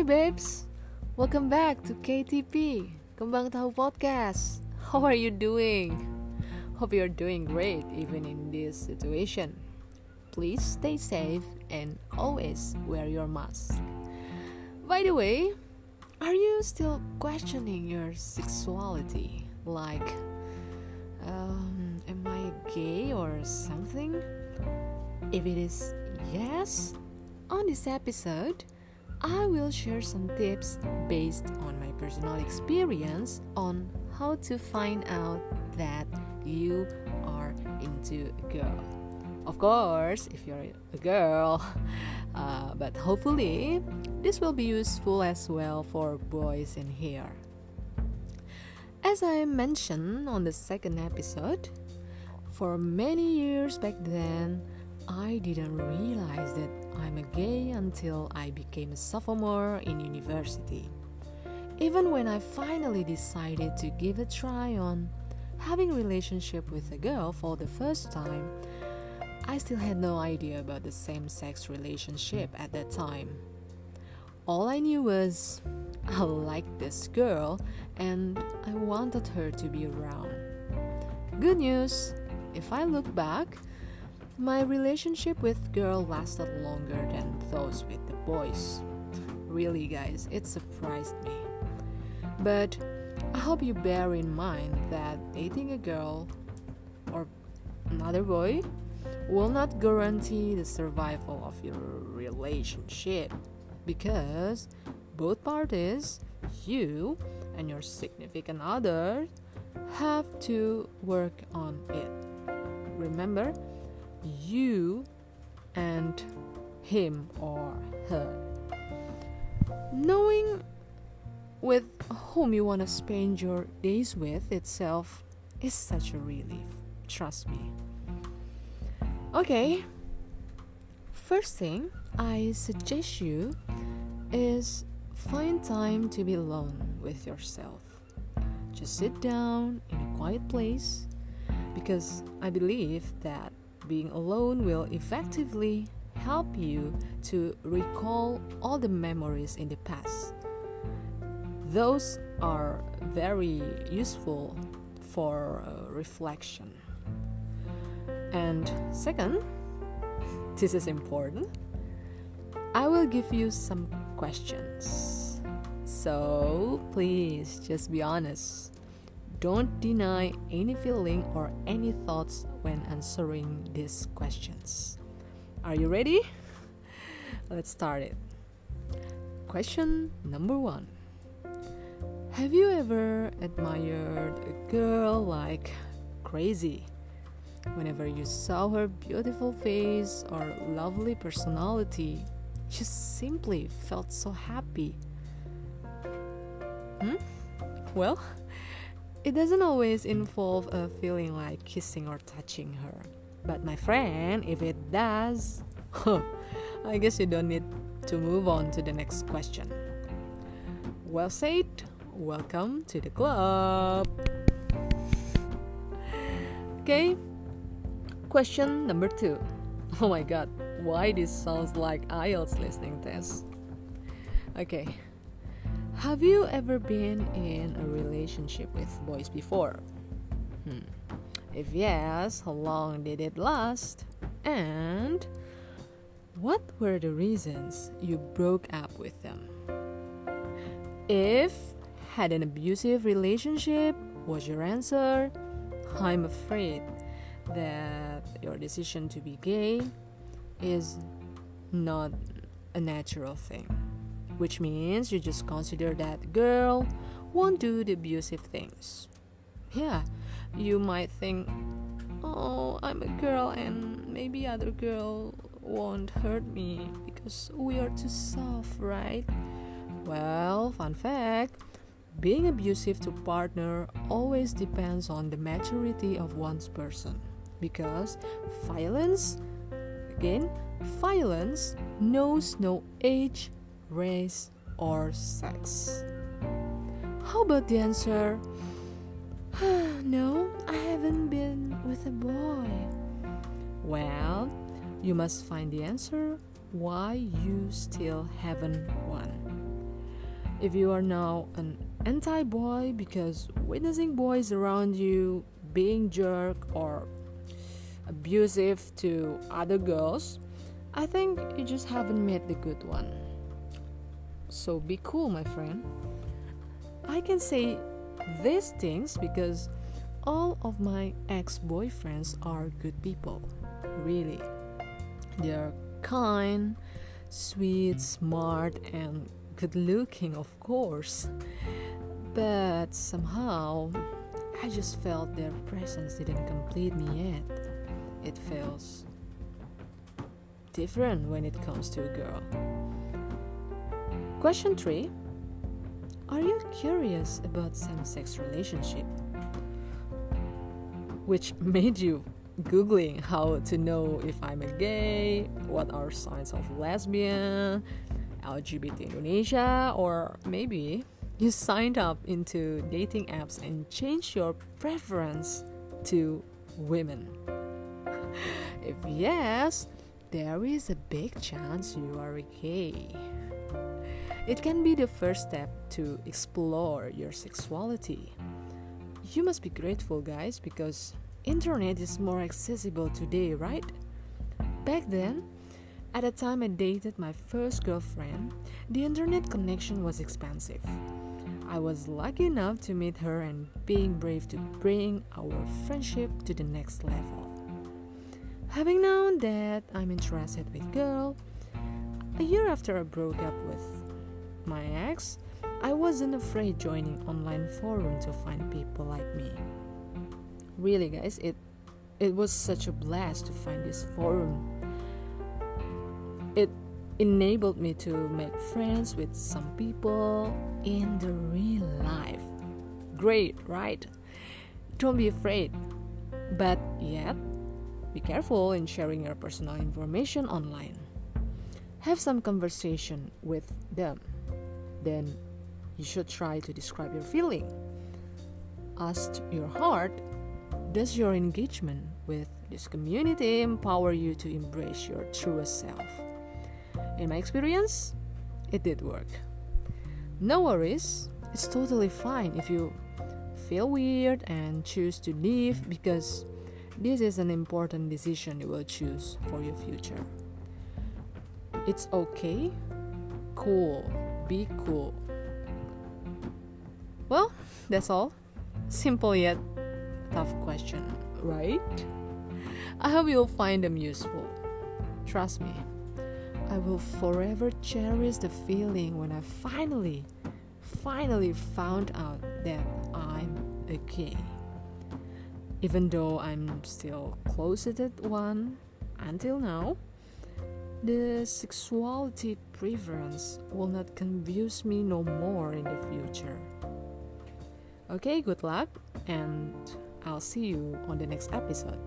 Hi babes, welcome back to KTP Kembang Tahu Podcast. How are you doing? Hope you're doing great even in this situation. Please stay safe and always wear your mask. By the way, are you still questioning your sexuality? Like, um, am I gay or something? If it is yes, on this episode, I will share some tips based on my personal experience on how to find out that you are into a girl. Of course, if you're a girl, uh, but hopefully, this will be useful as well for boys in here. As I mentioned on the second episode, for many years back then, I didn't realize that I'm a gay until I became a sophomore in university. Even when I finally decided to give a try on having a relationship with a girl for the first time, I still had no idea about the same-sex relationship at that time. All I knew was I liked this girl and I wanted her to be around. Good news, if I look back, my relationship with girl lasted longer than those with the boys. Really guys, it surprised me. But I hope you bear in mind that dating a girl or another boy will not guarantee the survival of your relationship because both parties, you and your significant other, have to work on it. Remember, you and him or her. Knowing with whom you want to spend your days with itself is such a relief. Trust me. Okay, first thing I suggest you is find time to be alone with yourself. Just sit down in a quiet place because I believe that being alone will effectively help you to recall all the memories in the past. Those are very useful for uh, reflection. And second, this is important, I will give you some questions. So please just be honest. Don't deny any feeling or any thoughts when answering these questions. Are you ready? Let's start it. Question number one Have you ever admired a girl like crazy? Whenever you saw her beautiful face or lovely personality, you simply felt so happy. Hmm? Well, it doesn't always involve a feeling like kissing or touching her. But my friend, if it does, I guess you don't need to move on to the next question. Well said. Welcome to the club. Okay. Question number 2. Oh my god, why this sounds like IELTS listening test? Okay. Have you ever been in a relationship with boys before? Hmm. If yes, how long did it last? And what were the reasons you broke up with them? If had an abusive relationship was your answer, I'm afraid that your decision to be gay is not a natural thing which means you just consider that girl won't do the abusive things. Yeah, you might think, oh, I'm a girl and maybe other girl won't hurt me because we are too soft, right? Well, fun fact being abusive to partner always depends on the maturity of one's person because violence again violence knows no age race, or sex. How about the answer? no, I haven't been with a boy. Well, you must find the answer why you still haven't won. If you are now an anti boy because witnessing boys around you being jerk or abusive to other girls, I think you just haven't met the good one. So be cool, my friend. I can say these things because all of my ex boyfriends are good people. Really. They're kind, sweet, smart, and good looking, of course. But somehow, I just felt their presence didn't complete me yet. It feels different when it comes to a girl. Question 3 Are you curious about same sex relationship? Which made you googling how to know if I'm a gay, what are signs of lesbian, LGBT Indonesia, or maybe you signed up into dating apps and changed your preference to women. if yes, there is a big chance you are gay. It can be the first step to explore your sexuality. You must be grateful, guys, because internet is more accessible today, right? Back then, at the time I dated my first girlfriend, the internet connection was expensive. I was lucky enough to meet her and being brave to bring our friendship to the next level. Having known that I'm interested with girl, a year after I broke up with my ex, I wasn't afraid joining online forum to find people like me. Really guys it it was such a blast to find this forum. It enabled me to make friends with some people in the real life. Great right? Don't be afraid. But yet be careful in sharing your personal information online. Have some conversation with them then you should try to describe your feeling ask your heart does your engagement with this community empower you to embrace your truest self? In my experience, it did work. No worries, it's totally fine if you feel weird and choose to leave because this is an important decision you will choose for your future. It's okay, cool, be cool. Well, that's all. Simple yet tough question, right? I hope you'll find them useful. Trust me, I will forever cherish the feeling when I finally, finally found out that I'm a gay. Even though I'm still closeted one until now, the sexuality preference will not confuse me no more in the future. Okay, good luck and I'll see you on the next episode.